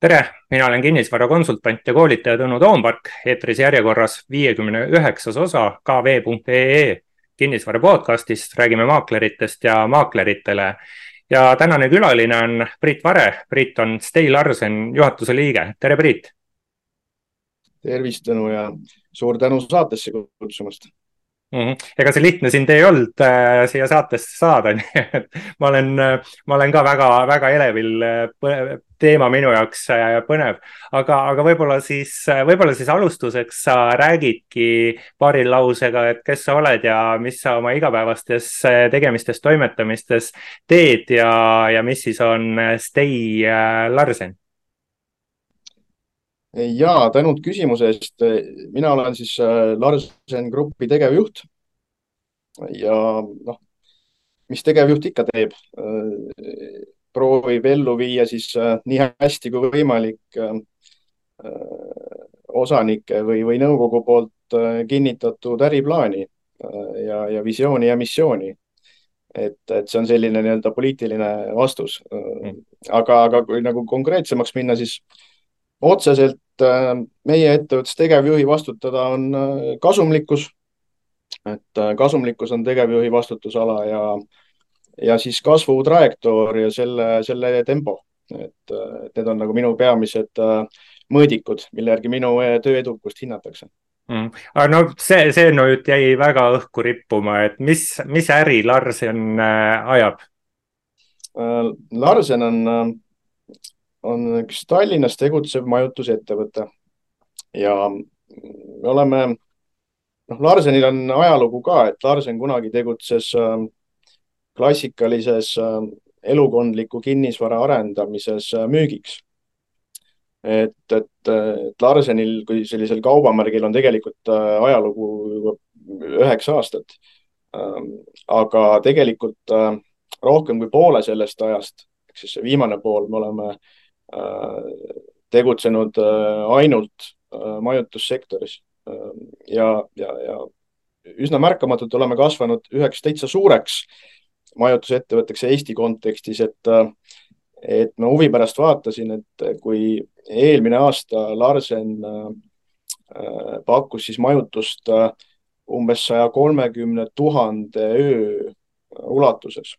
tere, mina olen kinnisvarakonsultant ja koolitaja Tõnu Toompark, eetris järjekorras viiekümne üheksas osa kv.ee kinnisvara podcastist, räägime maakleritest ja maakleritele. ja tänane külaline on Priit Vare, Priit on Stay Larsen juhatuse liige, tere Priit. tervist, Tõnu ja suur tänu saatesse kutsumast mm. -hmm. ega see lihtne sind ei olnud äh, siia saatesse saada, nii et ma olen, ma olen ka väga-väga elevil äh, teema minu jaoks äh, põnev, aga, aga võib-olla siis, äh, võib-olla siis alustuseks sa räägidki paari lausega, et kes sa oled ja mis sa oma igapäevastes äh, tegemistes, toimetamistes teed ja, ja mis siis on Stay Larsen? ja tänud küsimuse eest. mina olen siis Larsen Grupi tegevjuht. ja noh, mis tegevjuht ikka teeb proovib ellu viia siis äh, nii hästi kui võimalik äh, äh, osanike või, või nõukogu poolt kinnitatud äriplaani ja, ja visiooni ja missiooni. et, et see on selline nii-öelda poliitiline vastus. Mm. aga, aga kui nagu konkreetsemaks minna, siis otseselt meie ettevõttes tegevjuhi vastutada on kasumlikkus. et kasumlikkus on tegevjuhi vastutusala ja ja siis kasvutrajektoor ja selle, selle tempo. et, et need on nagu minu peamised äh, mõõdikud, mille järgi minu äh, töö edukust hinnatakse mm.. aga no see, see nüüd jäi väga õhku rippuma, et mis, mis äri Larsen äh, ajab? Larsen on, on üks Tallinnas tegutsev majutusettevõte ja me oleme, noh, Larsenil on ajalugu ka, et Larsen kunagi tegutses äh, klassikalises äh, elukondliku kinnisvara arendamises äh, müügiks. et, et, et Larsenil kui sellisel kaubamärgil on tegelikult äh, ajalugu juba üheksa aastat. Ähm, aga tegelikult rohkem kui poole sellest ajast, ehk siis see viimane pool, me oleme tegutsenud ainult majutussektoris ja, ja, ja üsna märkamatult oleme kasvanud üheks täitsa suureks majutusettevõtteks Eesti kontekstis, et, et ma huvi pärast vaatasin, et kui eelmine aasta Larsen äh, pakkus siis majutust äh, umbes saja kolmekümne tuhande öö ulatuses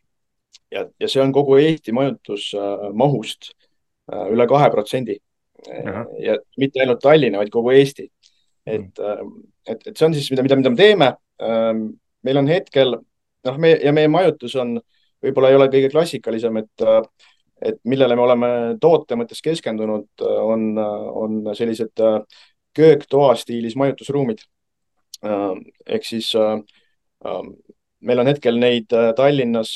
ja, ja see on kogu Eesti majutusmahust äh, üle kahe protsendi. ja mitte ainult Tallinna, vaid kogu Eesti. et, et, et see on siis, mida, mida, mida me teeme. meil on hetkel noh, me ja meie majutus on, võib-olla ei ole kõige klassikalisem, et, et millele me oleme toote mõttes keskendunud, on, on sellised kööktoa stiilis majutusruumid. ehk siis meil on hetkel neid Tallinnas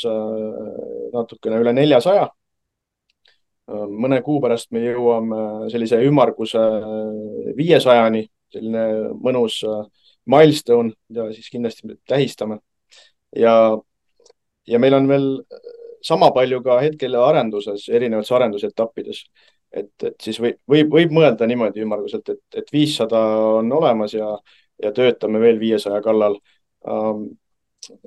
natukene üle neljasaja. mõne kuu pärast me jõuame sellise ümmarguse viiesajani, selline mõnus milstone, mida siis kindlasti tähistame ja, ja meil on veel sama palju ka hetkel arenduses, erinevates arendusetappides. et, et siis võib, võib, võib mõelda niimoodi ümmarguselt, et, et viissada on olemas ja, ja töötame veel viiesaja kallal. Ähm,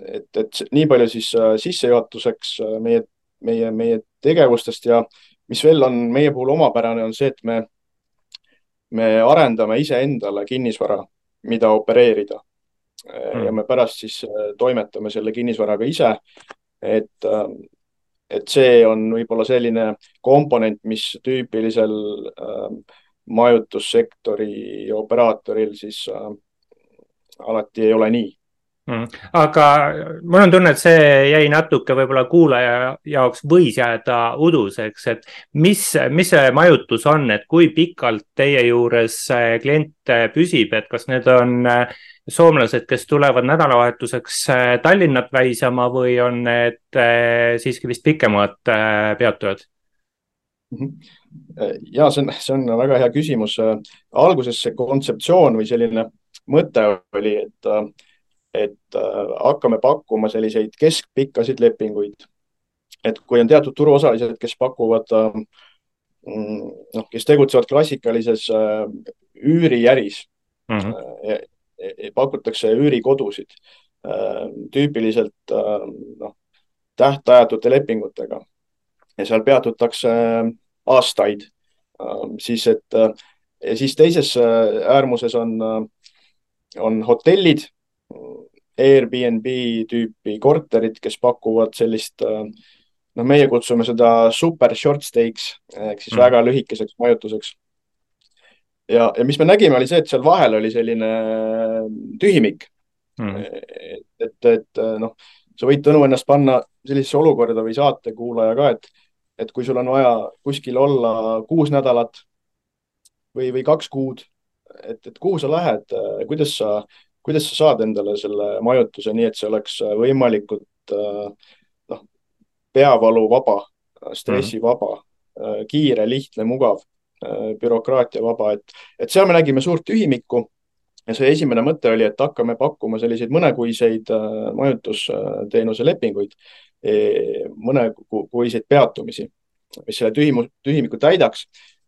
et, et nii palju siis äh, sissejuhatuseks äh, meie, meie, meie tegevustest ja mis veel on meie puhul omapärane, on see, et me, me arendame iseendale kinnisvara, mida opereerida mm. ja me pärast siis äh, toimetame selle kinnisvaraga ise. et, äh, et see on võib-olla selline komponent, mis tüüpilisel äh, majutussektori operaatoril siis äh, alati ei ole nii. Aga mul on tunne, et see jäi natuke võib-olla kuulaja jaoks võis jääda uduseks, et mis, mis see majutus on, et kui pikalt teie juures klient püsib, et kas need on soomlased, kes tulevad nädalavahetuseks äh, Tallinnat väisama või on need äh, siiski vist pikemad äh, peatujad? Mhm. ja see on, see on väga hea küsimus. alguses see kontseptsioon või selline mõte oli, et, et hakkame pakkuma selliseid keskpikkasid lepinguid. et kui on teatud turuosalised, kes pakuvad, mm, noh, kes tegutsevad klassikalises üüriäris mm. -hmm pakutakse üürikodusid äh, tüüpiliselt äh, noh, tähtajatute lepingutega ja seal peatutakse aastaid. siis, et ja siis teises äärmuses on, on hotellid, Airbnb tüüpi korterid, kes pakuvad sellist, noh, meie kutsume seda super short stays ehk siis mm. väga lühikeseks majutuseks. ja, ja mis me nägime, oli see, et seal vahel oli selline tühimik mm.. et, et, et noh, sa võid, Tõnu, ennast panna sellisesse olukorda või saatekuulaja ka, et, et kui sul on vaja kuskil olla kuus nädalat või, või kaks kuud, et, et kuhu sa lähed, kuidas sa, kuidas sa saad endale selle majutuse nii, et see oleks võimalikult noh, peavaluvaba, stressivaba mm, -hmm. kiire, lihtne, mugav, bürokraatiavaba, et, et seal me nägime suurt tühimikku ja see esimene mõte oli, et hakkame pakkuma selliseid mõnekuiseid äh, majutusteenuse lepinguid, e, mõnekuiseid peatumisi, mis selle tühimu, tühimiku täidaks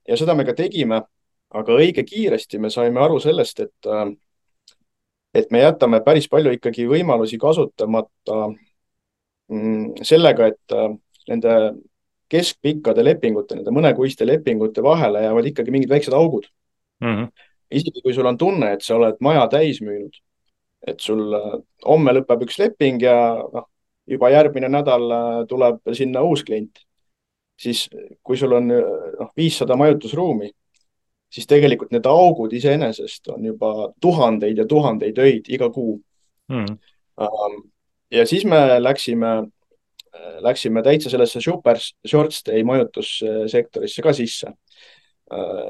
ja seda me ka tegime. aga õige kiiresti me saime aru sellest, et, äh, et me jätame päris palju ikkagi võimalusi kasutamata mm, sellega, et äh, nende keskpikkade lepingute, nende mõnekuiste lepingute vahele jäävad ikkagi mingid väiksed augud mm. -hmm isegi kui sul on tunne, et sa oled maja täis müünud, et sul äh, homme lõpeb üks leping ja noh, juba järgmine nädal äh, tuleb sinna uus klient, siis kui sul on noh, viissada majutusruumi, siis tegelikult need augud iseenesest on juba tuhandeid ja tuhandeid öid iga kuu mm.. ja siis me läksime, läksime täitsa sellesse super short stay majutussektorisse ka sisse.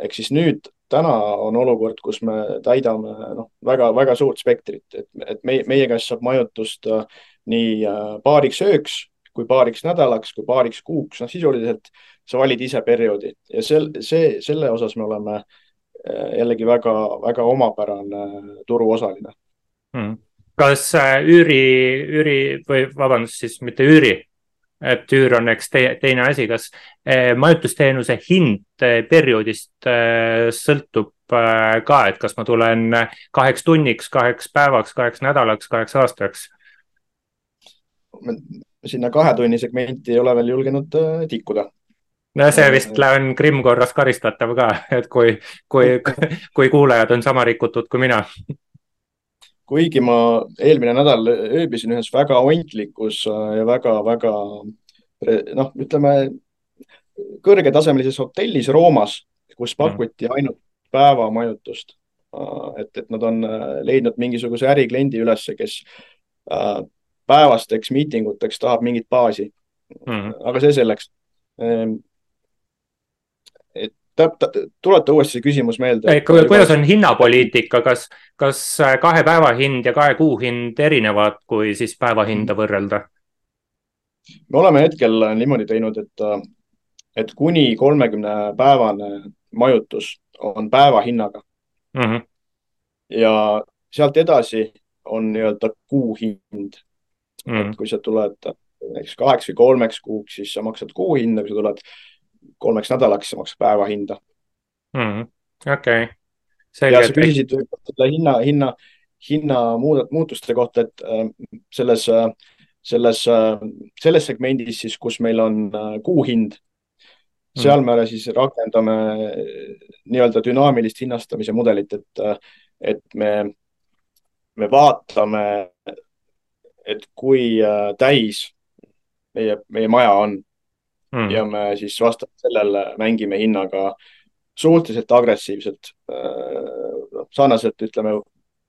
ehk siis nüüd täna on olukord, kus me täidame noh, väga-väga suurt spektrit, et, et meie, meie käest saab majutust äh, nii äh, paariks ööks kui paariks nädalaks kui paariks kuuks, noh sisuliselt sa valid ise perioodi. Ja sel, see, selle osas me oleme äh, jällegi väga-väga omapärane turuosaline. Hmm.. kas üüri, üüri või vabandust, siis mitte üüri, et üür on eks te, teine asi, kas majutusteenuse hind perioodist sõltub ka, et kas ma tulen kaheks tunniks, kaheks päevaks, kaheks nädalaks, kaheks aastaks? Sinna kahe tunni segmenti ei ole veel julgenud tikkuda no see vist on Krimm korras karistatav ka, et kui, kui, kui kuulajad on sama rikutud kui mina kuigi ma eelmine nädal ööbisin ühes väga ontlikus ja väga-väga noh, ütleme kõrgetasemelises hotellis Roomas, kus mhm. pakuti ainult päevamajutust. et, et nad on äh, leidnud mingisuguse ärikliendi ülesse, kes äh, päevasteks miitinguteks tahab mingit baasi mm. -hmm. aga see selleks ehm, et tuleta uuesti see küsimus meelde. kuidas on hinnapoliitika, kas, kas kahe päeva hind ja kahe kuu hind erinevad, kui siis päevahinda võrrelda? me oleme hetkel niimoodi teinud, et, et kuni kolmekümne päevane majutus on päevahinnaga mm. -hmm. ja sealt edasi on nii-öelda kuuhind mm. et kui sa tuled näiteks kaheks või kolmeks kuuks, siis sa maksad kuuhinda, kui sa tuled kolmeks nädalaks, sa maksad päevahinda mm. -hmm. okei okay.. ja sa küsisid selle hinna, hinna, hinna muutuste kohta, et äh, selles äh, selles, selles segmendis siis, kus meil on äh, kuuhind, seal me siis rakendame nii-öelda dünaamilist hinnastamise mudelit, et, et me, me vaatame, et kui äh, täis meie, meie maja on mm. ja me siis vastavalt sellele mängime hinnaga suhteliselt agressiivselt, äh, sarnaselt ütleme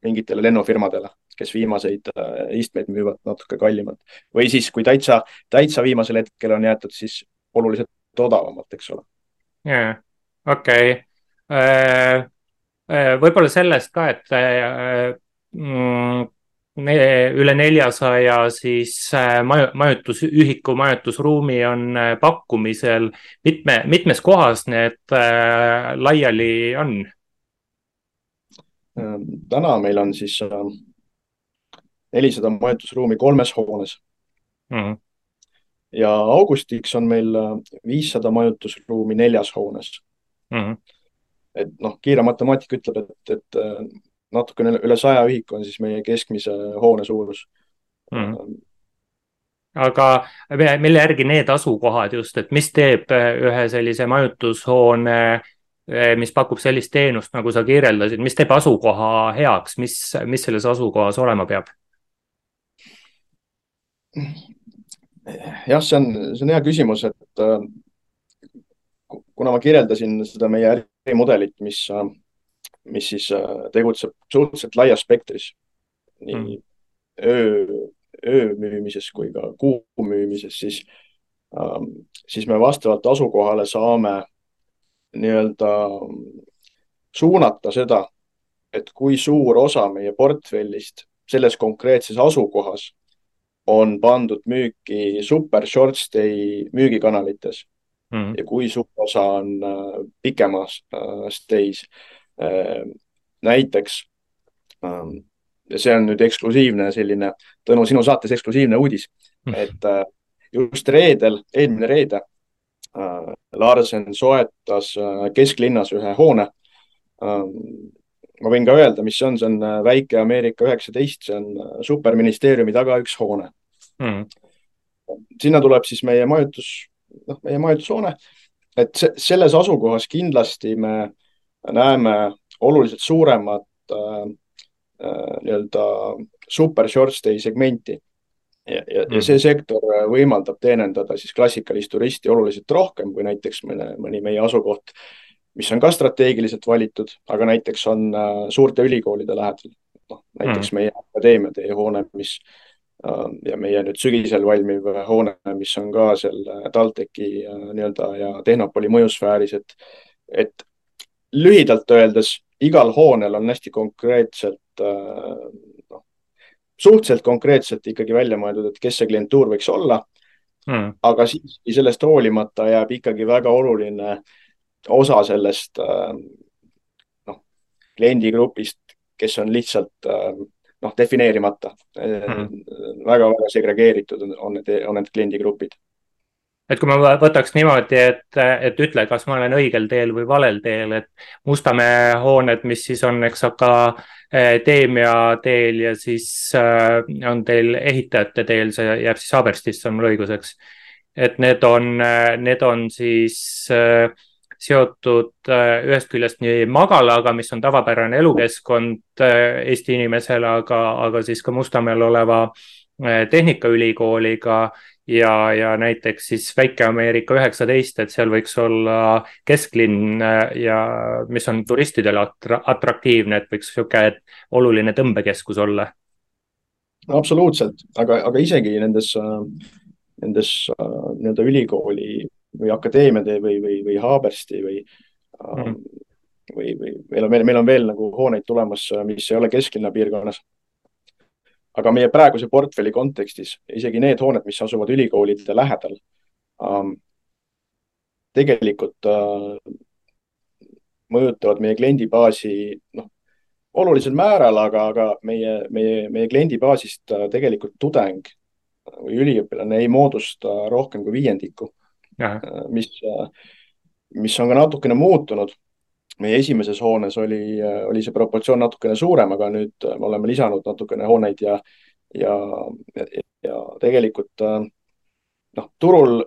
mingitele lennufirmadele kes viimaseid äh, istmeid müüvad natuke kallimalt või siis, kui täitsa, täitsa viimasel hetkel on jäetud, siis oluliselt odavamalt, eks ole. jaa, okei. Võib-olla sellest ka, et mm, üle neljasaja siis maju, majutusühiku, majutusruumi on pakkumisel. mitme, mitmes kohas need laiali on? täna meil on siis nelisada majutusruumi kolmes hoones mm. -hmm. ja augustiks on meil äh, viissada majutusruumi neljas hoones mm. -hmm. et noh, kiire matemaatika ütleb, et, et äh, natukene üle saja ühiku on siis meie keskmise hoone suurus mm. aga mille järgi need asukohad just, et mis teeb äh, ühe sellise majutushoone mis pakub sellist teenust, nagu sa kirjeldasid, mis teeb asukoha heaks, mis, mis selles asukohas olema peab? jah, see on, see on hea küsimus, et äh, kuna ma kirjeldasin seda meie ärimudelit, mis, äh, mis siis äh, tegutseb suhteliselt laias spektris, nii mm. öö, öö müümises kui ka kuu müümises, siis, siis me vastavalt asukohale saame nii-öelda suunata seda, et kui suur osa meie portfellist selles konkreetses asukohas on pandud müüki super short stay müügikanalites mm. ja kui suur osa on äh, pikemas äh, stay's. Äh, näiteks ähm, ja see on nüüd eksklusiivne selline, Tõnu, sinu saates eksklusiivne uudis mm., et just reedel, eelmine reede Larsen soetas kesklinnas ühe hoone. Ähm, ma võin ka öelda, mis see on, see on väike Ameerika üheksateist, see on superministeeriumi taga üks hoone mm.. sinna tuleb siis meie majutus, noh, meie majutushoone, et se selles asukohas kindlasti me näeme oluliselt suuremat äh, äh, nii-öelda super short stay segmenti. ja, ja, mm. ja see sektor võimaldab teenindada siis klassikalist turisti oluliselt rohkem kui näiteks mõne, mõni meie asukoht, mis on ka strateegiliselt valitud, aga näiteks on äh, suurte ülikoolide lähedal. noh, näiteks mm. meie akadeemia teie hoone, mis äh, ja meie nüüd sügisel valmiv hoone, mis on ka seal TalTechi äh, nii-öelda ja Tehnopoli mõjusfääris, et, et lühidalt öeldes igal hoonel on hästi konkreetselt äh, noh, suhteliselt konkreetselt ikkagi välja mõeldud, et kes see klientuur võiks olla. Mm.. aga siiski sellest hoolimata jääb ikkagi väga oluline osa sellest äh, noh, kliendigrupist, kes on lihtsalt noh, defineerimata. Mm.. väga-väga segregeeritud on, on need, on need kliendigrupid. Et kui ma võtaks niimoodi, et, et ütle, kas ma olen õigel teel või valel teel, et Mustamäe hooned, mis siis on, eks akadeemia teel ja siis äh, on teil ehitajate teel, see jääb siis Haaberstisse, on mul õigus, eks? et need on, need on siis seotud ühest küljest nii magalaga, mis on tavapärane elukeskkond Eesti inimesele, aga, aga siis ka Mustamäel oleva Tehnikaülikooliga ja, ja näiteks siis Väike-Ameerika üheksateist, et seal võiks olla kesklinn ja mis on turistidele atraktiivne, et võiks niisugune oluline tõmbekeskus olla. absoluutselt, aga, aga isegi nendes, nendes nii-öelda ülikooli või Akadeemia või, või, või Haabersti või mm., või, või meil on, meil on veel nagu hooneid tulemas, mis ei ole kesklinna piirkonnas. Aga meie praeguse portfelli kontekstis isegi need hooned, mis asuvad ülikoolide lähedal ähm,, tegelikult äh, mõjutavad meie kliendibaasi, noh, olulisel määral, aga, aga meie, meie, meie kliendibaasist äh, tegelikult tudeng või üliõpilane ei moodusta rohkem kui viiendiku Äh, mis, äh, mis on ka natukene muutunud. Meie esimeses hoones oli, äh, oli see proportsioon natukene suurem, aga nüüd me oleme lisanud natukene hooneid ja, ja, ja, tegelikult noh, turul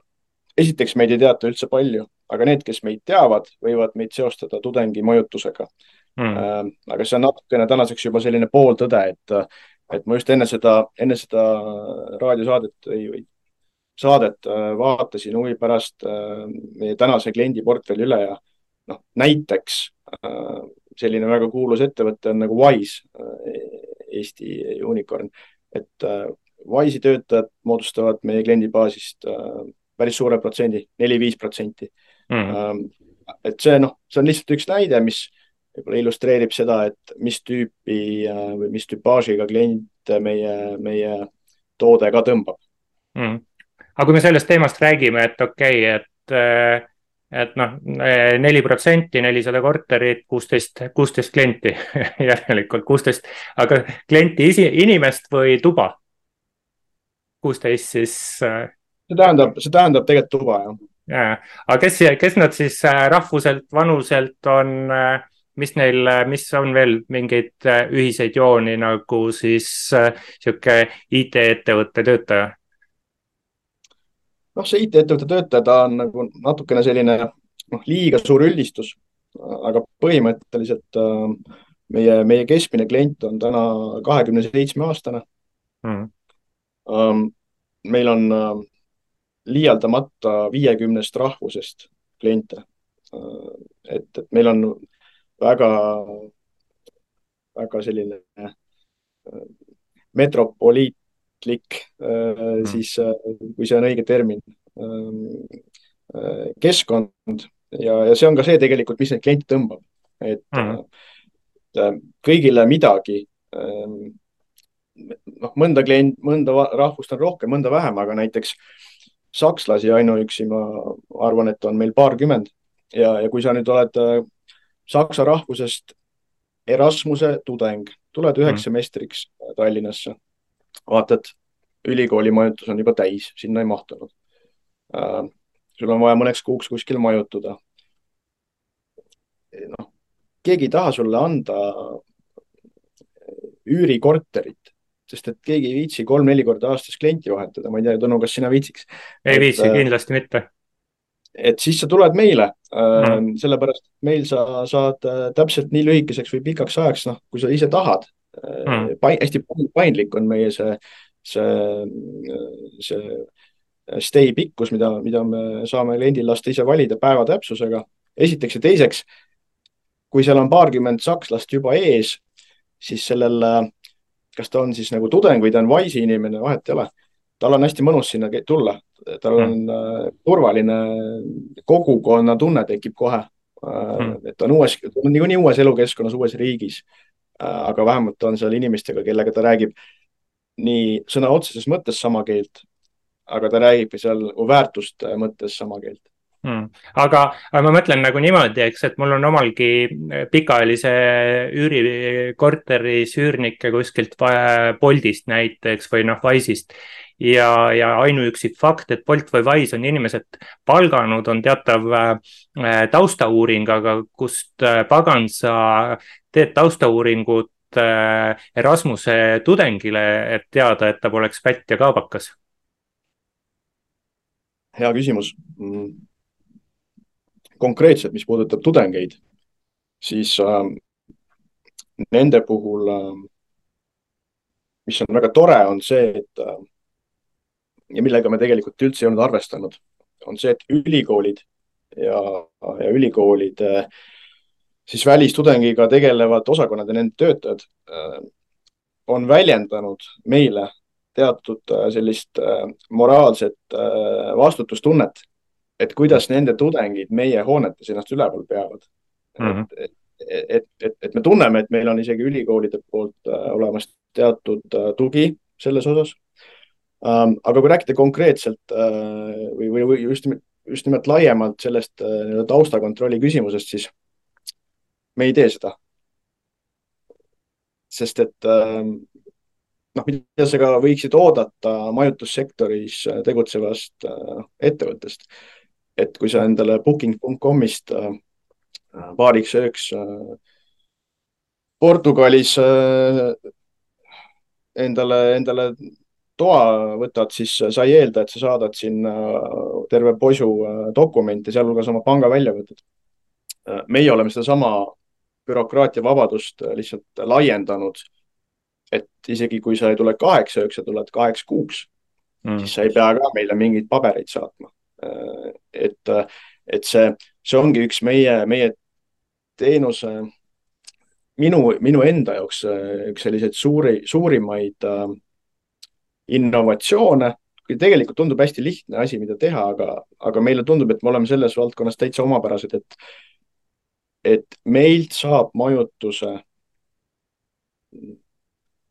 esiteks meid ei teata üldse palju, aga need, kes meid teavad, võivad meid seostada tudengi majutusega. Mm.. aga see on natukene tänaseks juba selline pooltõde, et, et ma just enne seda, enne seda raadiosaadet või, või saadet äh, vaatasin huvi pärast äh, meie tänase kliendiportfelli üle ja noh, näiteks äh, selline väga kuulus ettevõte on nagu Wise, Eesti unicorn, et Wise'i töötajad moodustavad meie kliendibaasist päris suure protsendi, neli-viis protsenti. Mm. et see noh, see on lihtsalt üks näide, mis võib-olla illustreerib seda, et mis tüüpi või mis tüpaažiga klient meie, meie toode ka tõmbab mm aga kui me sellest teemast räägime, et okei okay,, et, äh, et noh, neli protsenti, nelisada korterit, kuusteist, kuusteist klienti järelikult kuusteist, aga klienti isi, inimest või tuba? kuusteist siis. Äh, see tähendab, see tähendab tegelikult tuba, jah. ja, aga kes, kes nad siis äh, rahvuselt, vanuselt on, mis neil, mis on veel mingeid ühiseid jooni nagu siis sihuke IT-ettevõtte töötaja? Noh, see IT-ettevõtte töötaja, ta on nagu natukene selline noh, liiga suur üldistus. aga põhimõtteliselt äh, meie, meie keskmine klient on täna kahekümne seitsme aastane mm.. meil on liialdamata viiekümnest rahvusest kliente. et, et meil on väga, väga selline metropoliitlik mm., siis kui see on õige termin, keskkond ja, ja see on ka see tegelikult, mis neid kliente tõmbab, et mm. kõigile midagi. noh, mõnda klient, mõnda rahvust on rohkem, mõnda vähem, aga näiteks sakslasi ainuüksi ma arvan, et on meil paarkümmend ja, ja kui sa nüüd oled saksa rahvusest Erasmuse tudeng, tuled üheks mm. semestriks Tallinnasse, vaatad, ülikooli majutus on juba täis, sinna ei mahtunud äh, sul on vaja mõneks kuuks kuskil majutuda. noh, keegi ei taha sulle anda üürikorterit, sest et keegi ei viitsi kolm-neli korda aastas klienti vahetada, ma ei tea, Tõnu, kas sina viitsiks? ei viitsi, äh, kindlasti mitte. et siis sa tuled meile mm., sellepärast meil sa saad äh, täpselt nii lühikeseks või pikaks ajaks, noh, kui sa ise tahad mm.. hästi paindlik on meie see, see, see stay pikkus, mida, mida me saame kliendil lasta ise valida päeva täpsusega. esiteks ja teiseks, kui seal on paarkümmend sakslast juba ees, siis sellel, kas ta on siis nagu tudeng või ta on Wise'i inimene, vahet ei ole. tal on hästi mõnus sinna tulla, tal on mm. turvaline kogukonnatunne tekib kohe mm.. et ta on uues, niikuinii uues elukeskkonnas, uues riigis. Äh, aga vähemalt on seal inimestega, kellega ta räägib nii sõna otseses mõttes sama keelt aga ta räägibki seal väärtuste mõttes sama keelt hmm.. aga, aga ma mõtlen nagu niimoodi, eks, et mul on omalgi pikaajalise üürikorteris üürnikke kuskilt Boltist näiteks või noh, Wise'ist. Ja, ja ainuüksi fakt, et Bolt või Wise on inimesed palganud, on teatav äh, taustauuring, aga kust äh, pagan sa teed taustauuringut äh, Erasmuse tudengile, et teada, et ta poleks pätt ja kaabakas hea küsimus. Mm. konkreetselt, mis puudutab tudengeid, siis äh, nende puhul äh,, mis on väga tore, on see, et äh, ja millega me tegelikult üldse ei olnud arvestanud, on see, et ülikoolid ja, ja ülikoolide äh, siis välistudengiga tegelevad osakonnad ja nende töötajad äh, on väljendanud meile teatud äh, sellist moraalset vastutustunnet, et kuidas nende tudengid meie hoonetes ennast üleval peavad mm. -hmm. et, et, et, et, et me tunneme, et meil on isegi ülikoolide poolt olemas teatud tugi selles osas. Ähm, aga kui rääkida konkreetselt või, või, või just, just nimelt laiemalt sellest taustakontrolli küsimusest, siis me ei tee seda. sest et ähm, noh, mida sa ka võiksid oodata majutussektoris äh, tegutsevast äh, ettevõttest. et kui sa endale booking.com'ist äh, paariks ööks Portugalis endale, endale toa võtad, siis sa ei eelda, et sa saadad sinna terve posu dokumente, sealhulgas oma pangaväljavõtted. meie oleme sedasama bürokraatia vabadust lihtsalt laiendanud et isegi kui sa ei tule kaheks ööks, sa tuled kaheks kuuks mm., siis sa ei pea ka meile mingeid pabereid saatma. et, et see, see ongi üks meie, meie teenuse, minu, minu enda jaoks üks selliseid suuri, suurimaid äh, innovatsioone tegelikult tundub hästi lihtne asi, mida teha, aga, aga meile tundub, et me oleme selles valdkonnas täitsa omapärased, et, et meilt saab majutuse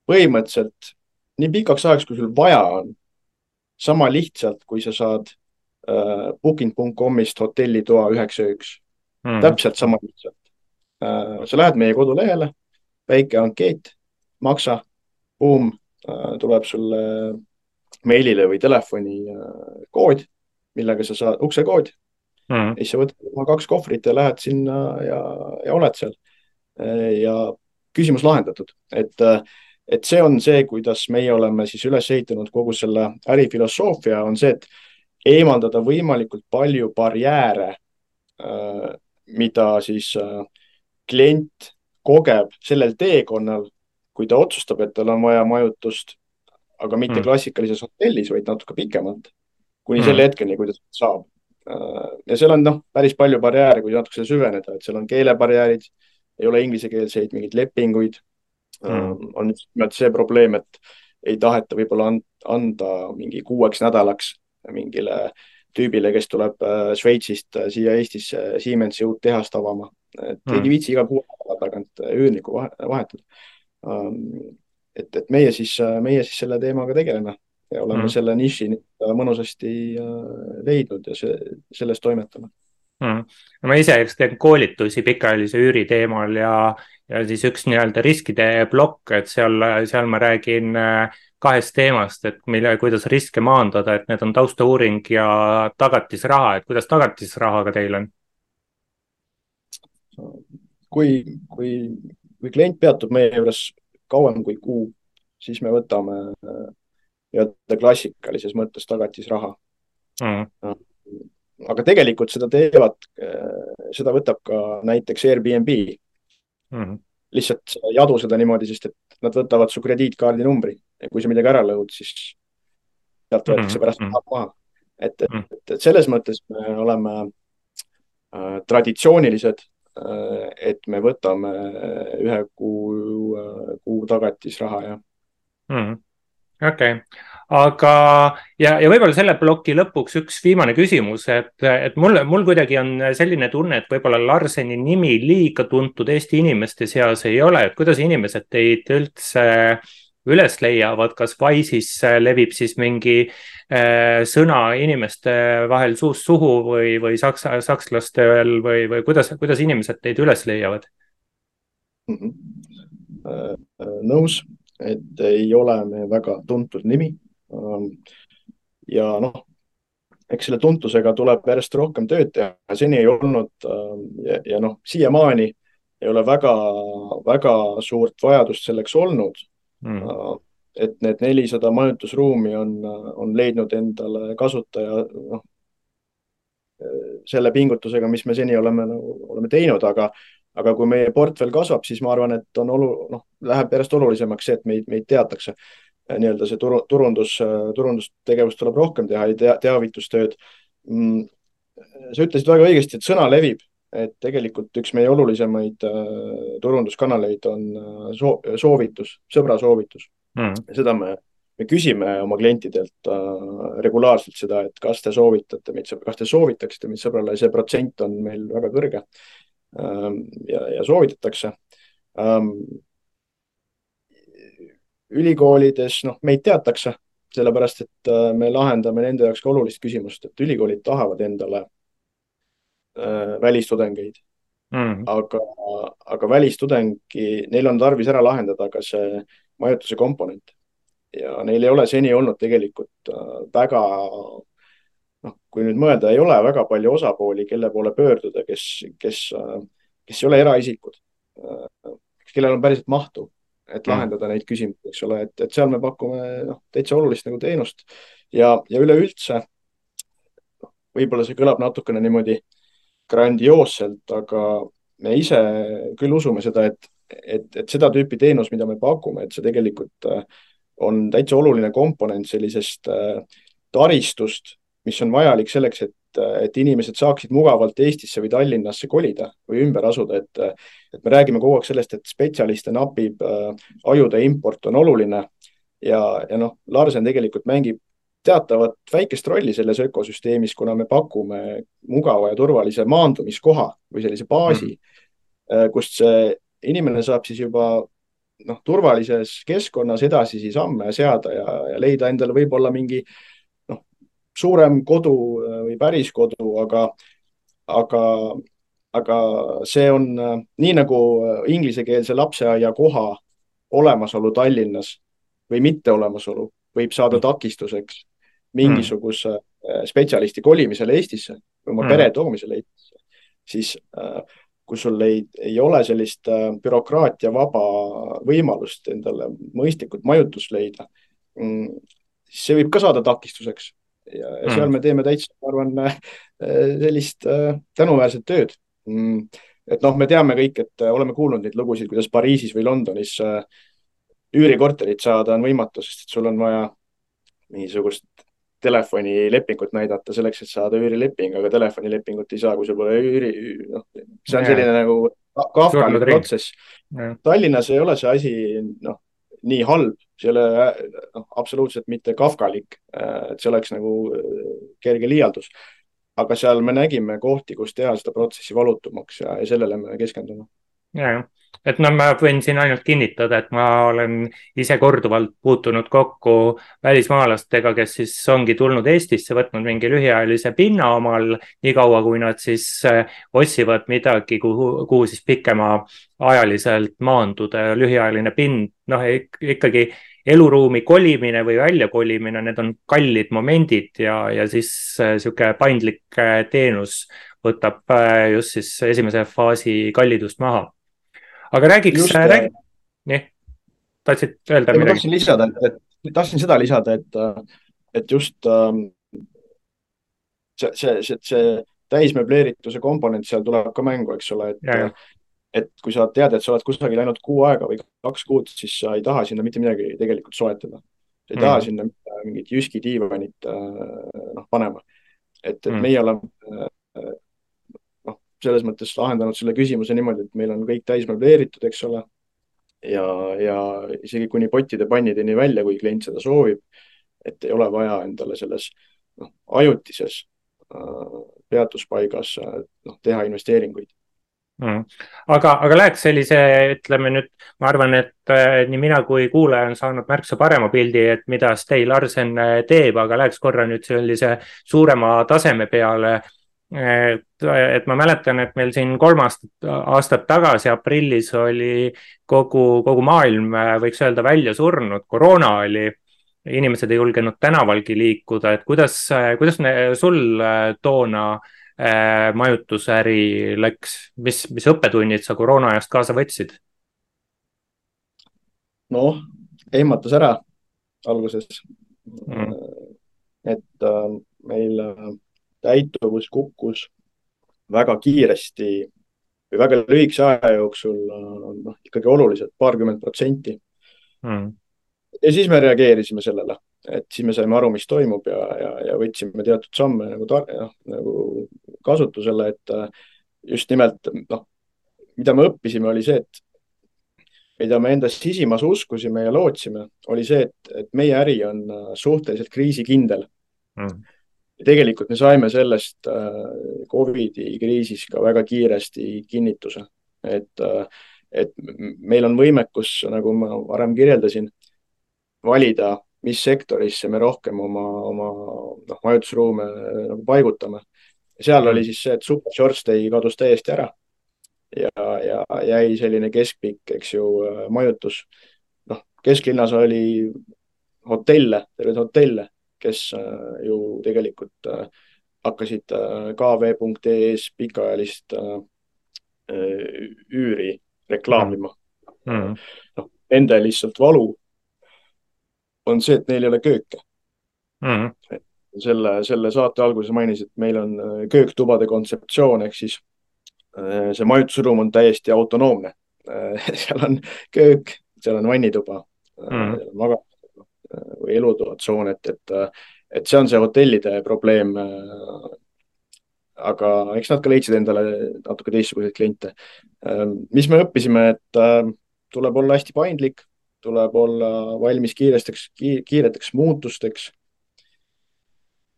põhimõtteliselt nii pikaks ajaks, kui sul vaja on. sama lihtsalt, kui sa saad äh, booking.com'ist hotellitoa üheks ööks mm.. täpselt sama lihtsalt äh,. sa lähed meie kodulehele, väike ankeet, maksa, äh,, tuleb sulle meilile või telefoni äh, kood, millega sa saad, uksekood. Mm.. siis sa võtad oma kaks kohvrit ja lähed sinna ja, ja oled seal. Äh,. ja küsimus lahendatud, et äh, et see on see, kuidas meie oleme siis üles ehitanud kogu selle ärifilosoofia, on see, et eemaldada võimalikult palju barjääre äh, mida siis klient kogeb sellel teekonnal, kui ta otsustab, et tal on vaja majutust, aga mitte mm. klassikalises hotellis, vaid natuke pikemalt, kuni mm. selle hetkeni, kui ta saab. ja seal on noh, päris palju barjääre, kui natuke süveneda, et seal on keelebarjäärid, ei ole inglisekeelseid mingeid lepinguid mm.. on just nimelt see probleem, et ei taheta võib-olla anda mingi kuueks nädalaks mingile tüübile, kes tuleb äh, Šveitsist äh, siia Eestisse Siemensi uut tehast avama. et mm. ei viitsi iga kuu tagant äh, üürnikku vahetada. Ähm, et, et meie siis, meie siis selle teemaga tegeleme ja oleme mm. selle niši mõnusasti leidnud ja see, selles toimetame mm.. no ma ise teen koolitusi pikaajalise üüri teemal ja, ja siis üks nii-öelda riskide plokk, et seal, seal ma räägin kahest teemast, et mille, kuidas riske maandada, et need on taustauuring ja tagatisraha, et kuidas tagatisrahaga teil on? kui, kui, kui klient peatub meie juures kauem kui kuu, siis me võtame nii-öelda klassikalises mõttes tagatisraha mm.. aga tegelikult seda teevad, seda võtab ka näiteks Airbnb mm lihtsalt jadu seda niimoodi, sest et nad võtavad su krediitkaardi numbri ja kui sa midagi ära lõhud, siis sealt võetakse mm -hmm. pärast raha maha. et, et, mhm. et, selles mõttes me oleme äh, traditsioonilised äh,, et me võtame ühe kuu äh,, kuu tagatisraha, jah. Mm okei. Okay., aga ja, ja võib-olla selle ploki lõpuks üks viimane küsimus, et, et mul, mul kuidagi on selline tunne, et võib-olla Larseni nimi liiga tuntud Eesti inimeste seas ei ole, et kuidas inimesed teid üldse üles leiavad, kas Wise'is levib siis mingi äh, sõna inimeste vahel suust suhu või, või saksa, sakslastel või, või kuidas, kuidas inimesed teid üles leiavad mm? -hmm. nõus et ei ole me väga tuntud nimi. Ähm, ja noh, eks selle tuntusega tuleb järjest rohkem tööd teha, seni ei olnud ähm, ja, ja noh, siiamaani ei ole väga-väga suurt vajadust selleks olnud mm. Äh, et need nelisada majutusruumi on, on leidnud endale kasutaja, noh, selle pingutusega, mis me seni oleme, nagu, oleme teinud, aga aga kui meie portfell kasvab, siis ma arvan, et on olu-, noh, läheb järjest olulisemaks see, et meid, meid teatakse. nii-öelda see turu, turundus, turundustegevust tuleb rohkem teha ja tea, teavitustööd mm,. sa ütlesid väga õigesti, et sõna levib, et tegelikult üks meie olulisemaid äh, turunduskanaleid on äh, soo, soovitus, sõbra soovitus mm.. seda me, me küsime oma klientidelt äh, regulaarselt seda, et kas te soovitate meid, kas te soovitaksite meid sõbrale, see protsent on meil väga kõrge Ähm, ja, ja soovitatakse. Ähm, ülikoolides, noh, meid teatakse, sellepärast et me lahendame nende jaoks ka olulist küsimust, et ülikoolid tahavad endale äh, välistudengeid. Mm.. aga, aga välistudengi, neil on tarvis ära lahendada ka see majutuse komponent. Ja neil ei ole seni olnud tegelikult äh, väga noh, kui nüüd mõelda, ei ole väga palju osapooli, kelle poole pöörduda, kes, kes, kes ei ole eraisikud, kellel on päriselt mahtu, et mm. lahendada neid küsimusi, eks ole, et, et seal me pakume noh, täitsa olulist nagu teenust. Ja, ja üleüldse võib-olla see kõlab natukene niimoodi grandioosselt, aga me ise küll usume seda, et, et, et seda tüüpi teenus, mida me pakume, et see tegelikult on täitsa oluline komponent sellisest taristust, mis on vajalik selleks, et, et inimesed saaksid mugavalt Eestisse või Tallinnasse kolida või ümber asuda, et, et me räägime kogu aeg sellest, et spetsialiste napib, ajude import on oluline. Ja, ja noh, Larsen tegelikult mängib teatavat väikest rolli selles ökosüsteemis, kuna me pakume mugava ja turvalise maandumiskoha või sellise baasi mm., kust see inimene saab siis juba noh, turvalises keskkonnas edasisi samme seada ja, ja leida endale võib-olla mingi äh, suurem kodu äh, või päris kodu, aga, aga, aga see on äh, nii nagu inglisekeelse lapseaia koha olemasolu Tallinnas või mitteolemasolu võib saada mm. takistuseks mingisuguse mm. spetsialisti kolimisele Eestisse või oma mm. pere toomisele Eestisse, siis kui sul ei, ei ole sellist bürokraatia vaba võimalust endale mõistlikult majutust leida, mm, siis see võib ka saada takistuseks ja, ja seal mm. me teeme täitsa, ma arvan, äh, sellist äh, tänuväärset tööd, mm,. et noh, me teame kõik, et oleme kuulnud neid lugusid, kuidas Pariisis või Londonis üürikorterit saada on võimatu, sest sul on vaja mingisugust telefonilepingut näidata selleks, et saada üürileping, aga telefonilepingut ei saa, kui sul pole üüri, noh, see on selline nagu kafkalik protsess. Tallinnas ei ole see asi, noh, nii halb, see ei ole noh, absoluutselt mitte kafkalik, et see oleks nagu kerge liialdus. aga seal me nägime kohti, kus teha seda protsessi valutumaks ja, ja sellele me keskendume. ja, jah et no ma võin siin ainult kinnitada, et ma olen ise korduvalt puutunud kokku välismaalastega, kes siis ongi tulnud Eestisse, võtnud mingi lühiajalise pinna omal, niikaua kui nad siis eh, otsivad midagi, kuhu, kuhu siis pikemaajaliselt maanduda ja lühiajaline pind, noh ikkagi eluruumi kolimine või väljakolimine, need on kallid momendid ja, ja siis niisugune eh, paindlik eh, teenus võtab just siis esimese faasi kallidust maha aga räägiks, räägi, nii, tahtsid öelda midagi? tahtsin lisada, et, et tahtsin seda lisada, et, et just ähm, see, see, see, see täismöbleerituse komponent seal tuleb ka mängu, eks ole, et, et kui sa tead, et sa oled kusagil ainult kuu aega või kaks kuud, siis sa ei taha sinna mitte midagi tegelikult soetada. sa ei mm. taha sinna mingit Jyski diivanit äh, noh, panema. et, et mm. meie oleme selles mõttes lahendanud selle küsimuse niimoodi, et meil on kõik täis möbleeritud, eks ole. ja, ja isegi kuni pottide-pannideni välja, kui klient seda soovib. et ei ole vaja endale selles noh, ajutises äh, peatuspaigas äh, noh, teha investeeringuid mm.. aga, aga läheks sellise, ütleme nüüd, ma arvan, et äh, nii mina kui kuulaja on saanud märksa parema pildi, et mida Stay Larsen äh, teeb, aga läheks korra nüüd sellise suurema taseme peale et, et ma mäletan, et meil siin kolm aastat, aastat tagasi aprillis oli kogu, kogu maailm, võiks öelda, välja surnud, koroona oli. inimesed ei julgenud tänavalgi liikuda, et kuidas, kuidas sul toona äh, majutusäri läks, mis, mis õppetunnid sa koroona ajast kaasa võtsid? noh, ehmatas ära alguses mm.. et äh, meil äh, täituvus kukkus väga kiiresti või väga lühikese aja jooksul noh, ikkagi oluliselt, paarkümmend protsenti. Mm.. ja siis me reageerisime sellele, et siis me saime aru, mis toimub ja, ja, ja võtsime teatud samme nagu, noh, nagu kasutusele, et just nimelt noh, mida me õppisime, oli see, et mida me enda sisimas uskusime ja lootsime, oli see, et, et meie äri on suhteliselt kriisikindel. Mm tegelikult me saime sellest äh, Covidi kriisis ka väga kiiresti kinnituse, et, äh, et meil on võimekus, nagu ma varem kirjeldasin, valida, mis sektorisse me rohkem oma, oma noh, majutusruume nagu paigutame. seal oli siis see, et super short stay kadus täiesti ära ja, ja jäi selline keskpikk, eks ju, äh, majutus. noh, kesklinnas oli hotelle, terveid hotelle kes äh, ju tegelikult äh, hakkasid äh, kv.ee-s pikaajalist üüri reklaamima mm. -hmm. noh, nende lihtsalt valu on see, et neil ei ole kööke mm. -hmm. selle, selle saate alguses mainisid, et meil on kööktubade kontseptsioon ehk siis see majutusruum on täiesti autonoomne seal on köök, seal on vannituba mm, -hmm. Või elutoatsoon, et, et, et see on see hotellide probleem. aga eks nad ka leidsid endale natuke teistsuguseid kliente. mis me õppisime, et tuleb olla hästi paindlik, tuleb olla valmis kiiresteks, kiireteks muutusteks.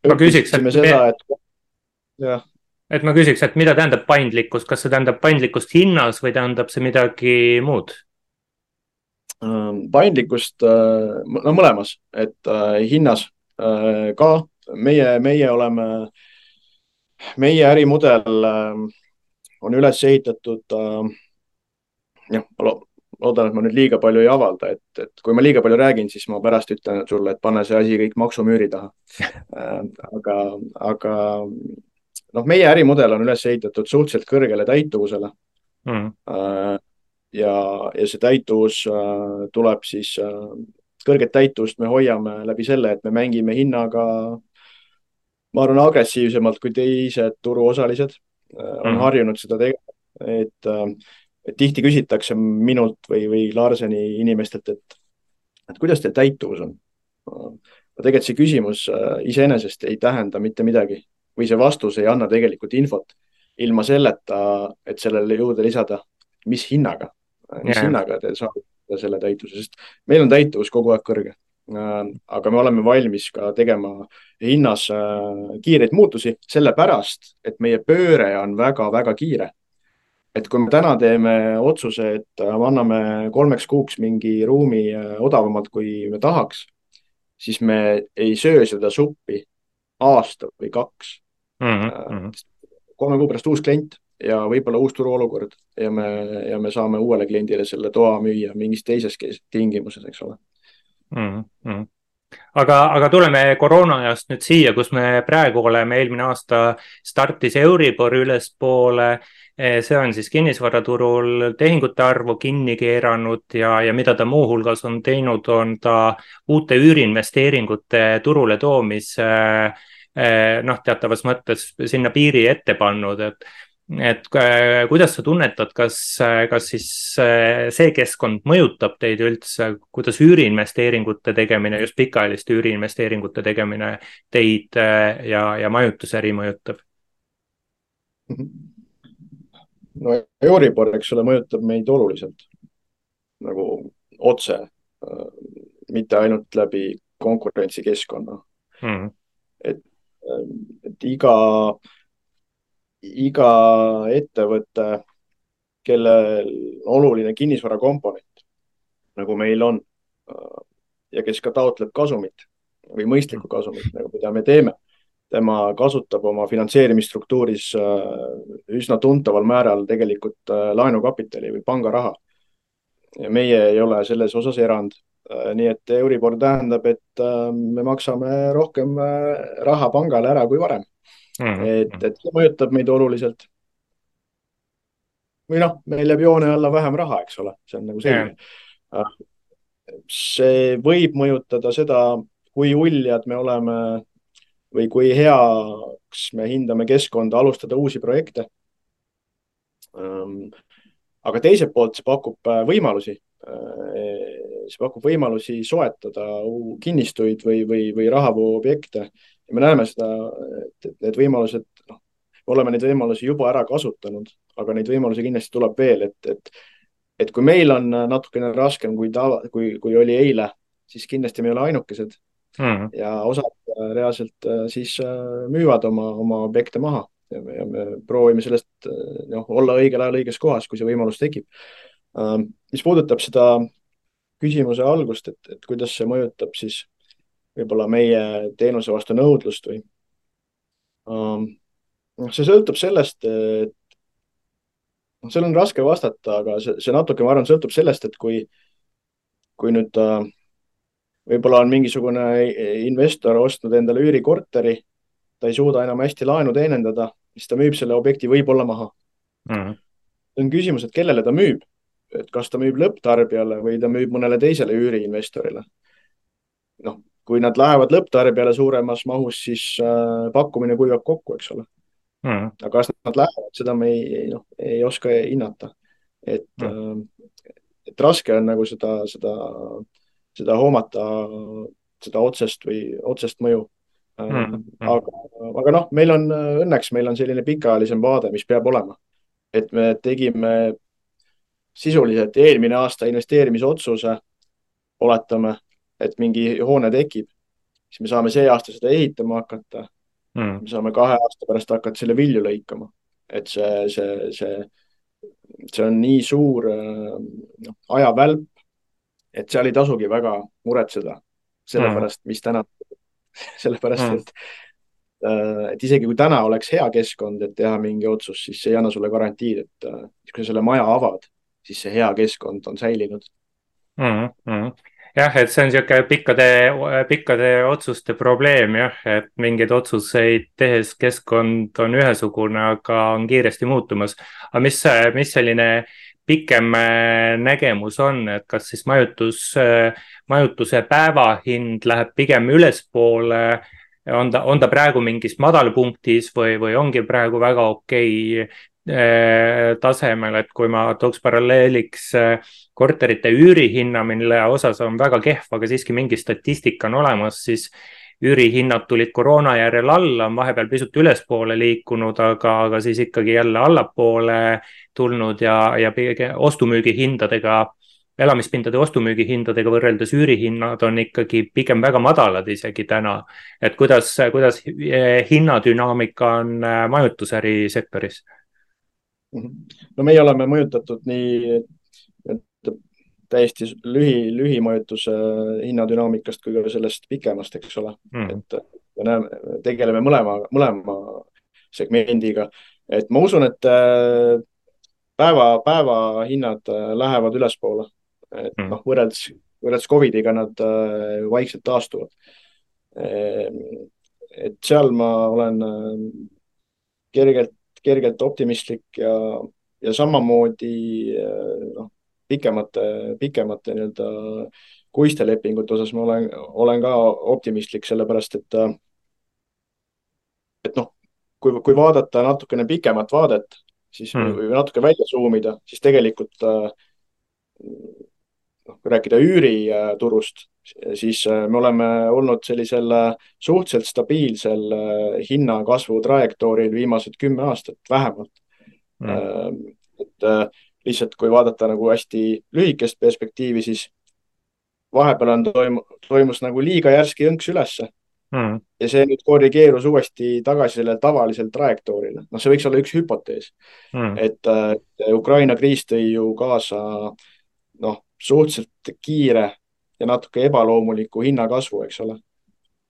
ma küsiks, et seda, et jah et ma küsiks, et mida tähendab paindlikkus, kas see tähendab paindlikkust hinnas või tähendab see midagi muud? Ähm, paindlikkust, äh, no mõlemas, et äh, hinnas äh, ka meie, meie oleme, meie ärimudel on üles ehitatud. jah, loodan, et ma nüüd liiga palju ei avalda, et, et kui ma liiga palju räägin, siis ma pärast ütlen sulle, et pane see asi kõik maksumüüri taha aga, aga noh, meie ärimudel on üles ehitatud suhteliselt kõrgele täituvusele mm ja, ja see täituvus äh, tuleb siis, äh, kõrget täituvust me hoiame läbi selle, et me mängime hinnaga, ma arvan, agressiivsemalt kui teised turuosalised. on mm. harjunud seda tegema, et, et tihti küsitakse minult või, või Larseni inimestelt, et, et kuidas teil täituvus on? tegelikult see küsimus iseenesest ei tähenda mitte midagi või see vastus ei anna tegelikult infot ilma selleta, et sellele juurde lisada, mis hinnaga, mis yeah. hinnaga te saate selle täituvuse, sest meil on täituvus kogu aeg kõrge Äh, aga me oleme valmis ka tegema hinnas äh, kiireid muutusi, sellepärast et meie pööre on väga-väga kiire. et kui me täna teeme otsuse, et äh, anname kolmeks kuuks mingi ruumi odavamalt, kui me tahaks, siis me ei söö seda suppi aasta või kaks mm. -hmm. kolme kuu pärast uus klient ja võib-olla uus turuolukord ja me, ja me saame uuele kliendile selle toa müüa mingis teises tingimuses, eks ole mm. -hmm. aga, aga tuleme koroona ajast nüüd siia, kus me praegu oleme, eelmine aasta startis Euribor ülespoole. Eh, see on siis kinnisvaraturul tehingute arvu kinni keeranud ja, ja mida ta muuhulgas on teinud, on ta uute üüriinvesteeringute turule toomise eh, noh, teatavas mõttes sinna piiri ette pannud, et et äh, kuidas sa tunnetad, kas, äh, kas siis äh, see keskkond mõjutab teid üldse, kuidas üüriinvesteeringute tegemine, just pikaajaliste üüriinvesteeringute tegemine teid ja, ja majutusäri mõjutab? no Euribor, eks ole, mõjutab meid oluliselt. Nagu otse, mitte ainult läbi konkurentsikeskkonna. Mm.. et, et iga äh, iga ettevõte, kellel oluline kinnisvara komponent, nagu meil on ja kes ka taotleb kasumit või mõistlikku kasumit, nagu mida me teeme, tema kasutab oma finantseerimisstruktuuris äh, üsna tuntaval määral tegelikult äh, laenukapitali või pangaraha. ja meie ei ole selles osas erand. Äh, nii et Euribor tähendab, et me maksame rohkem raha pangale ära kui varem mm. -hmm. et, et see mõjutab meid oluliselt. või noh, meil jääb joone alla vähem raha, eks ole, see on nagu selge yeah.. see võib mõjutada seda, kui uljad me oleme või kui heaks me hindame keskkonda alustada uusi projekte. aga teiselt poolt see pakub äh, võimalusi see pakub võimalusi soetada kinnistuid või, või, või rahavooobjekte ja me näeme seda, et, et need võimalused, noh, oleme neid võimalusi juba ära kasutanud, aga neid võimalusi kindlasti tuleb veel, et, et, et kui meil on natukene raskem kui tava, kui, kui oli eile, siis kindlasti me ei ole ainukesed. Mm.. ja osad äh, reaalselt äh, siis äh, müüvad oma, oma objekte maha. Ja me, ja me proovime sellest noh, olla õigel ajal õiges kohas, kui see võimalus tekib. mis puudutab seda küsimuse algust, et, et kuidas see mõjutab siis võib-olla meie teenuse vastu nõudlust või um,. see sõltub sellest, et noh, seal on raske vastata, aga see, see natuke, ma arvan, sõltub sellest, et kui, kui nüüd uh, võib-olla on mingisugune investor ostnud endale üürikorteri, ta ei suuda enam hästi laenu teenindada, siis ta müüb selle objekti võib-olla maha mm. -hmm. on küsimus, et kellele ta müüb, et kas ta müüb lõpptarbijale või ta müüb mõnele teisele üüriinvestorile. noh, kui nad lähevad lõpptarbijale suuremas mahus, siis äh, pakkumine kuivab kokku, eks ole mm.. aga kas nad lähevad, seda me ei, noh, ei oska hinnata. et mm., et raske on nagu seda, seda, seda hoomata, seda otsest või otsest mõju mm.. aga, aga noh, meil on õnneks, meil on selline pikaajalisem vaade, mis peab olema. et me tegime sisuliselt eelmine aasta investeerimisotsuse, oletame et mingi hoone tekib, siis me saame see aasta seda ehitama hakata mm.. me saame kahe aasta pärast hakata selle vilju lõikama, et see, see, see, see on nii suur noh, ajavälp, et seal ei tasugi väga muretseda sellepärast mm., mis täna, sellepärast mm. et äh, et isegi kui täna oleks hea keskkond, et teha mingi otsus, siis see ei anna sulle garantiid, et äh, kui sa selle maja avad, siis see hea keskkond on säilinud mm. -hmm jah, et see on niisugune pikkade, pikkade otsuste probleem jah, et mingeid otsuseid tehes keskkond on ühesugune, aga on kiiresti muutumas. aga mis, mis selline pikem äh, nägemus on, et kas siis majutus, äh, majutuse päevahind läheb pigem ülespoole on ta, on ta praegu mingis madalpunktis või, või ongi praegu väga okei okay tasemel, et kui ma tooks paralleeliks korterite üürihinna, mille osas on väga kehv, aga siiski mingi statistika on olemas, siis üürihinnad tulid koroona järel alla, on vahepeal pisut ülespoole liikunud, aga, aga siis ikkagi jälle allapoole tulnud ja, ja ostu-müügihindadega, elamispindade ostu-müügihindadega võrreldes üürihinnad on ikkagi pigem väga madalad isegi täna. et kuidas, kuidas eh, hinnadünaamika on eh, majutusäri sektoris? No meie oleme mõjutatud nii täiesti lühi, lühimajutuse hinnadünaamikast kui ka sellest pikemast, eks ole mm.. et me näeme, tegeleme mõlema, mõlema segmendiga, et ma usun, et äh, päeva, päevahinnad äh, lähevad ülespoole. et mm. noh, võrreldes, võrreldes Covidiga nad äh, vaikselt taastuvad. Ehm, et seal ma olen kergelt, kergelt optimistlik ja, ja samamoodi noh, pikemate, pikemate nii-öelda kuiste lepingute osas ma olen, olen ka optimistlik, sellepärast et, et noh, kui, kui vaadata natukene pikemat vaadet, siis hmm. või natuke välja suumida, siis tegelikult noh, kui rääkida üüriturust, siis me oleme olnud sellisel suhteliselt stabiilsel hinnakasvu trajektooril viimased kümme aastat vähemalt. Hmm.. et lihtsalt kui vaadata nagu hästi lühikest perspektiivi, siis vahepeal on toimu-, toimus nagu liiga järsk jõnks ülesse. Mm.. ja see nüüd korrigeerus uuesti tagasi sellele tavalisele trajektoorile. noh, see võiks olla üks hüpotees. Mm.. et äh, Ukraina kriis tõi ju kaasa noh, suhteliselt kiire ja natuke ebaloomuliku hinnakasvu, eks ole.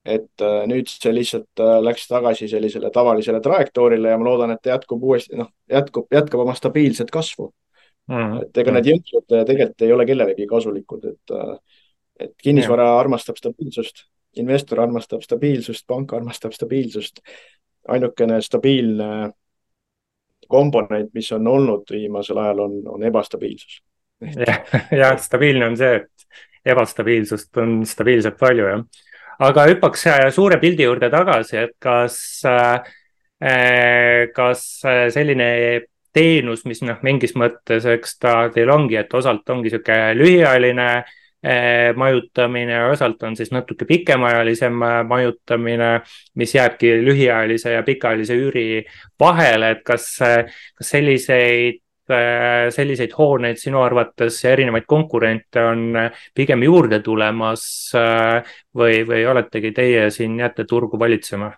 et äh, nüüd see lihtsalt äh, läks tagasi sellisele tavalisele trajektoorile ja ma loodan, et ta jätkub uuesti, noh, jätkub, jätkab oma stabiilset kasvu mm.. et ega need jõnksud tegelikult ei ole kellelegi kasulikud, et, et kinnisvara ja. armastab stabiilsust, investor armastab stabiilsust, pank armastab stabiilsust. ainukene stabiilne komponent, mis on olnud viimasel ajal, on, on ebastabiilsus. jah, jah, stabiilne on see, et ebastabiilsust on stabiilselt palju, jah. aga hüppaks suure pildi juurde tagasi, et kas äh, kas selline teenus, mis noh, mingis mõttes, eks ta teil ongi, et osalt ongi sihuke lühiajaline eh, majutamine, osalt on siis natuke pikemaajalisem eh, majutamine, mis jääbki lühiajalise ja pikaajalise üüri vahele, et kas, kas selliseid selliseid hooneid sinu arvates ja erinevaid konkurente on pigem juurde tulemas või, või oletegi teie siin jääte turgu valitsema?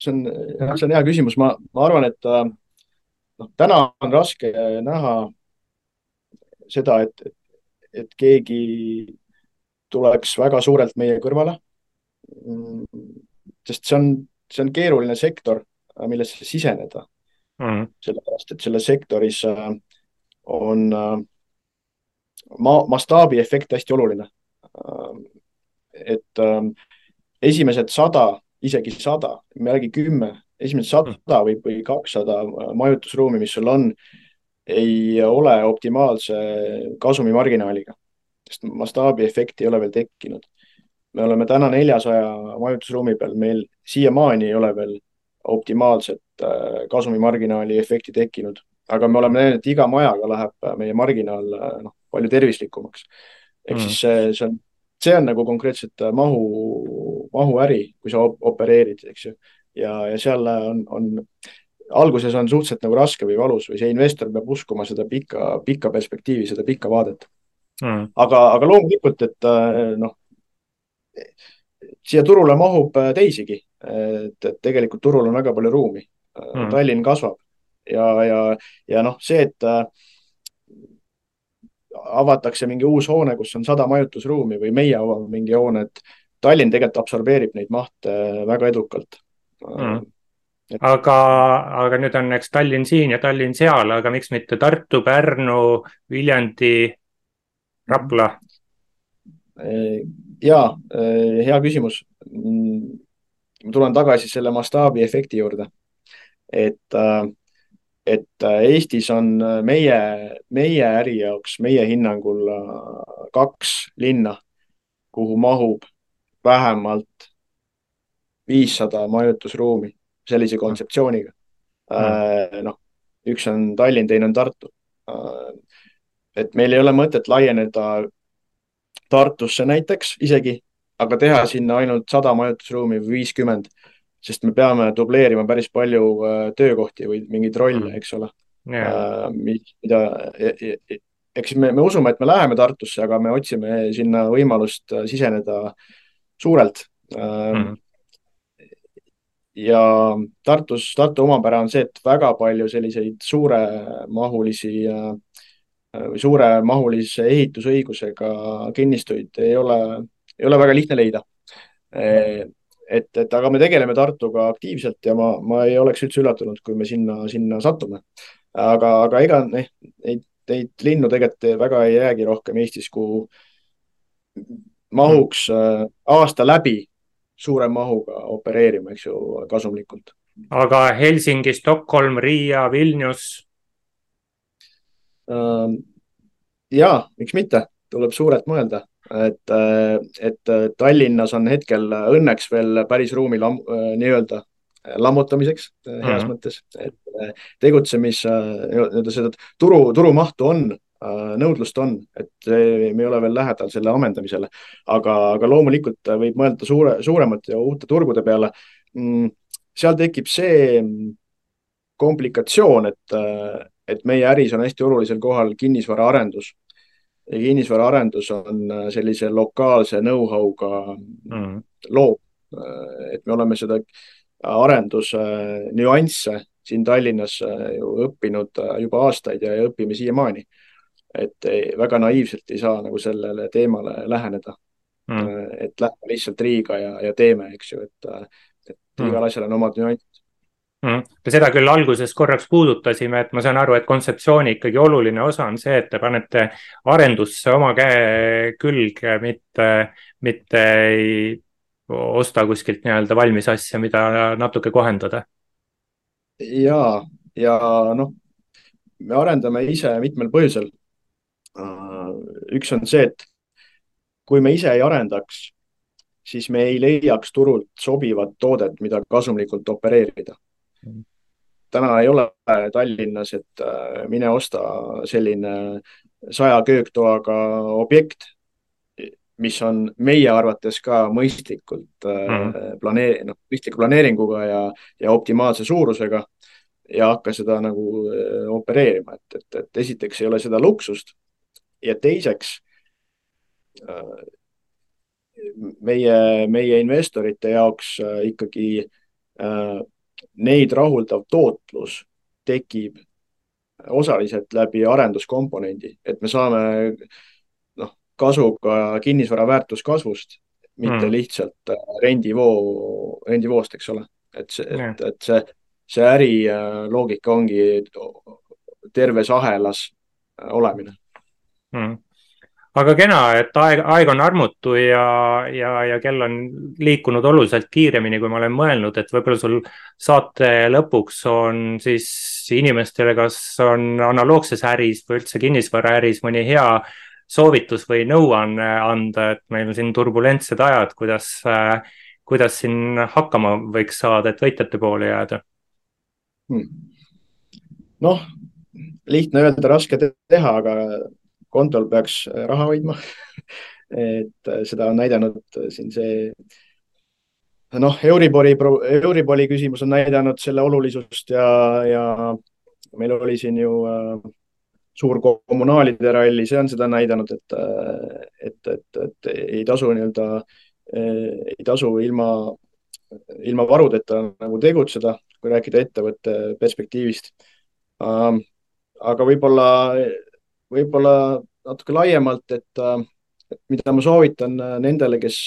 see on, see on hea küsimus, ma, ma arvan, et äh, noh, täna on raske näha seda, et, et, et keegi tuleks väga suurelt meie kõrvale. Sest see on, see on keeruline sektor, millesse siseneda mm.. sellepärast, et selles sektoris äh, on äh, ma-, mastaabiefekt hästi oluline. et esimesed sada isegi sada, me räägi kümme, esimesed sada või, või kakssada majutusruumi, mis sul on, ei ole optimaalse kasumimarginaaliga, sest mastaabiefekti ei ole veel tekkinud. Me oleme täna neljasaja majutusruumi peal, meil siiamaani ei ole veel optimaalset äh, kasumimarginaali efekti tekkinud, aga me oleme näinud, et iga majaga läheb meie marginaal äh, noh, palju tervislikumaks. ehk mm. siis see, see on see on nagu konkreetselt äh, mahu, mahuäri, kui sa opereerid, eks ju. ja, ja seal on, on, alguses on suhteliselt nagu raske või valus või see investor peab uskuma seda pikka, pikka perspektiivi, seda pikka vaadet mm.. aga, aga loomulikult, et äh, noh, siia turule mahub äh, teisigi, et, et tegelikult turul on väga palju ruumi. Mm.. Tallinn kasvab. Ja, ja, ja noh, see, et avatakse mingi uus hoone, kus on sada majutusruumi või meie avame mingi hoone, et Tallinn tegelikult absorbeerib neid mahte väga edukalt. Mm.. Et... aga, aga nüüd on, eks Tallinn siin ja Tallinn seal, aga miks mitte Tartu, Pärnu, Viljandi, Rapla? Ja hea küsimus. ma tulen tagasi selle mastaabiefekti juurde. et, et Eestis on meie, meie äri jaoks, meie hinnangul kaks linna, kuhu mahub vähemalt viissada majutusruumi sellise kontseptsiooniga mm.. noh, üks on Tallinn, teine on Tartu. et meil ei ole mõtet laieneda Tartusse näiteks isegi, aga teha sinna ainult sada majutusruumi või viiskümmend, sest me peame dubleerima päris palju äh, töökohti või mingeid rolle mm., eks ole. Yeah.. mida, e, e, e, eks me, me usume, et me läheme Tartusse, aga me otsime sinna võimalust äh, siseneda suurelt. Mm ja Tartus, Tartu omapära on see, et väga palju selliseid suuremahulisi või suuremahulise ehitusõigusega kinnistuid ei ole, ei ole väga lihtne leida. et, et aga me tegeleme Tartuga aktiivselt ja ma, ma ei oleks üldse üllatunud, kui me sinna, sinna satume. aga, aga ega neid, neid, linnu tegelikult väga ei jäägi rohkem Eestis, kuhu mahuks aasta läbi suure mahuga opereerima, eks ju, kasumlikult. aga Helsingi, Stockholm, Riia, Vilnius? Ähm, ja, miks mitte, tuleb suurelt mõelda, et, äh, et Tallinnas on hetkel õnneks veel päris ruumi lam, äh, nii-öelda lammutamiseks heas mm -hmm. mõttes, et tegutsemis, nii-öelda seda turu, turumahtu on nõudlust on, et me ei ole veel lähedal selle ammendamisele, aga, aga loomulikult võib mõelda suure, suuremate ja uute turgude peale. Mm, seal tekib see komplikatsioon, et, et meie äris on hästi olulisel kohal kinnisvaraarendus. ja kinnisvaraarendus on sellise lokaalse know-how'ga mm. loo, et me oleme seda arenduse nüansse siin Tallinnas ju õppinud juba aastaid ja, ja õpime siiamaani et väga naiivselt ei saa nagu sellele teemale läheneda mm.. et lähme lihtsalt Riiga ja, ja teeme, eks ju, et, et mm. igal asjal on omad nüansid mm.. seda küll alguses korraks puudutasime, et ma saan aru, et kontseptsiooni ikkagi oluline osa on see, et te panete arendusse oma käe külge, mitte, mitte ei osta kuskilt nii-öelda valmis asja, mida natuke kohendada. ja, ja noh, me arendame ise mitmel põhjusel üks on see, et kui me ise ei arendaks, siis me ei leiaks turult sobivat toodet, mida kasumlikult opereerida. Täna ei ole Tallinnas, et äh, mine osta selline saja köögtoaga objekt, mis on meie arvates ka mõistlikult mm. planeer-, noh, mõistliku planeeringuga ja, ja optimaalse suurusega ja hakka seda nagu äh, opereerima, et, et, et esiteks ei ole seda luksust ja teiseks äh, meie, meie investorite jaoks äh, ikkagi äh, neid rahuldav tootlus tekib osaliselt läbi arenduskomponendi, et me saame noh, kasu ka kinnisvara väärtuskasvust, mitte mm. lihtsalt rendivoo, rendivoost, eks ole. et see, et, et see, see äriloogika ongi terves ahelas olemine mm. Aga kena, et aeg, aeg on armutu ja, ja, ja kell on liikunud oluliselt kiiremini, kui ma olen mõelnud, et võib-olla sul saate lõpuks on siis inimestele, kas on analoogses äris või üldse kinnisvaraäris mõni hea soovitus või nõuanne anda, et meil on siin turbulentsed ajad, kuidas, kuidas siin hakkama võiks saada, et võitjate poole jääda hmm.? noh, lihtne öelda, raske teha, aga kontol peaks äh, raha hoidma et äh, seda on näidanud äh, siin see noh, Euribori, Euribori küsimus on näidanud selle olulisust ja, ja meil oli siin ju äh, suur kommunaalide ralli, see on seda näidanud, et, et, et, et ei tasu nii-öelda, ei tasu ilma, ilma varudeta nagu tegutseda, kui rääkida ettevõtte perspektiivist. aga võib-olla võib-olla natuke laiemalt, et, et mida ma soovitan nendele, kes,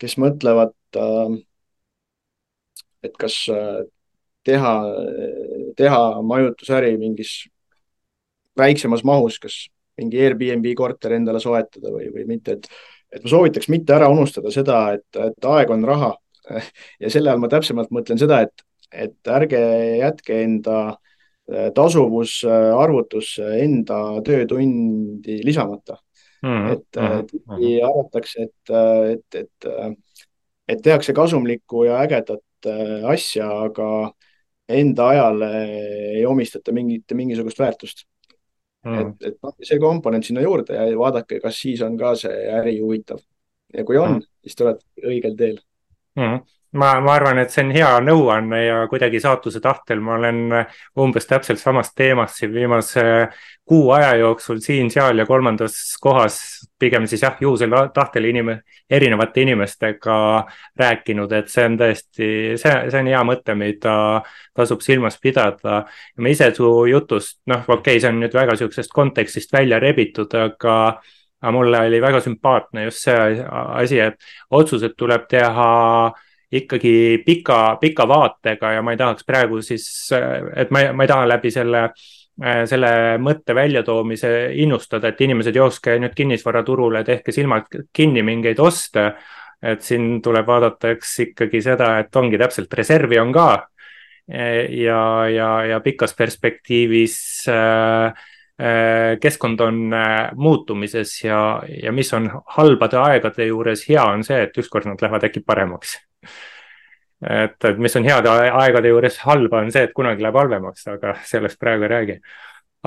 kes mõtlevad, et kas teha, teha majutusäri mingis väiksemas mahus, kas mingi Airbnb korter endale soetada või, või mitte, et, et ma soovitaks mitte ära unustada seda, et, et aeg on raha. ja selle all ma täpsemalt mõtlen seda, et, et ärge jätke enda tasuvusarvutusse enda töötundi lisamata mm. -hmm. et tihti mm -hmm. arvatakse, et, et, et, et tehakse kasumlikku ja ägedat asja, aga enda ajale ei omistata mingit, mingisugust väärtust mm.. et, et noh, see komponent sinna juurde ja vaadake, kas siis on ka see äri huvitav. ja kui on mm., siis te olete õigel teel mm ma, ma arvan, et see on hea nõuanne ja kuidagi saatuse tahtel ma olen umbes täpselt samas teemas siin viimase kuu aja jooksul siin-seal ja kolmandas kohas pigem siis jah, juhusel tahtel inim-, erinevate inimestega rääkinud, et see on tõesti, see, see on hea mõte, mida tasub silmas pidada. ja ma ise su jutust, noh, okei okay,, see on nüüd väga sihukesest kontekstist välja rebitud, aga aga mulle oli väga sümpaatne just see asi, et otsused tuleb teha ikkagi pika, pika vaatega ja ma ei tahaks praegu siis, et ma, ma ei taha läbi selle, selle mõtte väljatoomise innustada, et inimesed jookske nüüd kinnisvaraturule, tehke silmad kinni mingeid oste. et siin tuleb vaadata, eks ikkagi seda, et ongi täpselt, reservi on ka. ja, ja, ja pikas perspektiivis äh, keskkond on muutumises ja, ja mis on halbade aegade juures hea, on see, et ükskord nad lähevad äkki paremaks et, et mis on heade aegade juures halba, on see, et kunagi läheb halvemaks, aga sellest praegu ei räägi.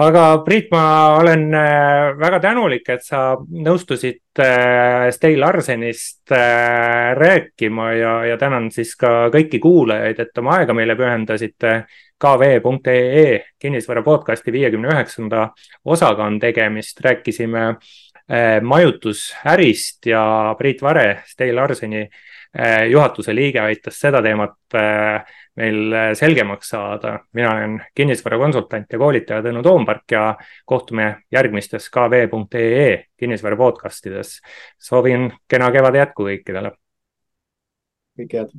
aga Priit, ma olen äh, väga tänulik, et sa nõustusid äh, Stay Larsenist äh, rääkima ja, ja tänan siis ka kõiki kuulajaid, et oma aega meile pühendasite. kv.ee kinnisvara podcasti viiekümne üheksanda osaga on tegemist, rääkisime majutusärist ja Priit Vare, Stay Larseni juhatuse liige aitas seda teemat äh, meil äh, selgemaks saada. mina olen kinnisvarakonsultant ja koolitaja Tõnu Toompark ja kohtume järgmistes kv.ee kinnisvara podcastides. soovin kena kevade jätku kõikidele. kõike head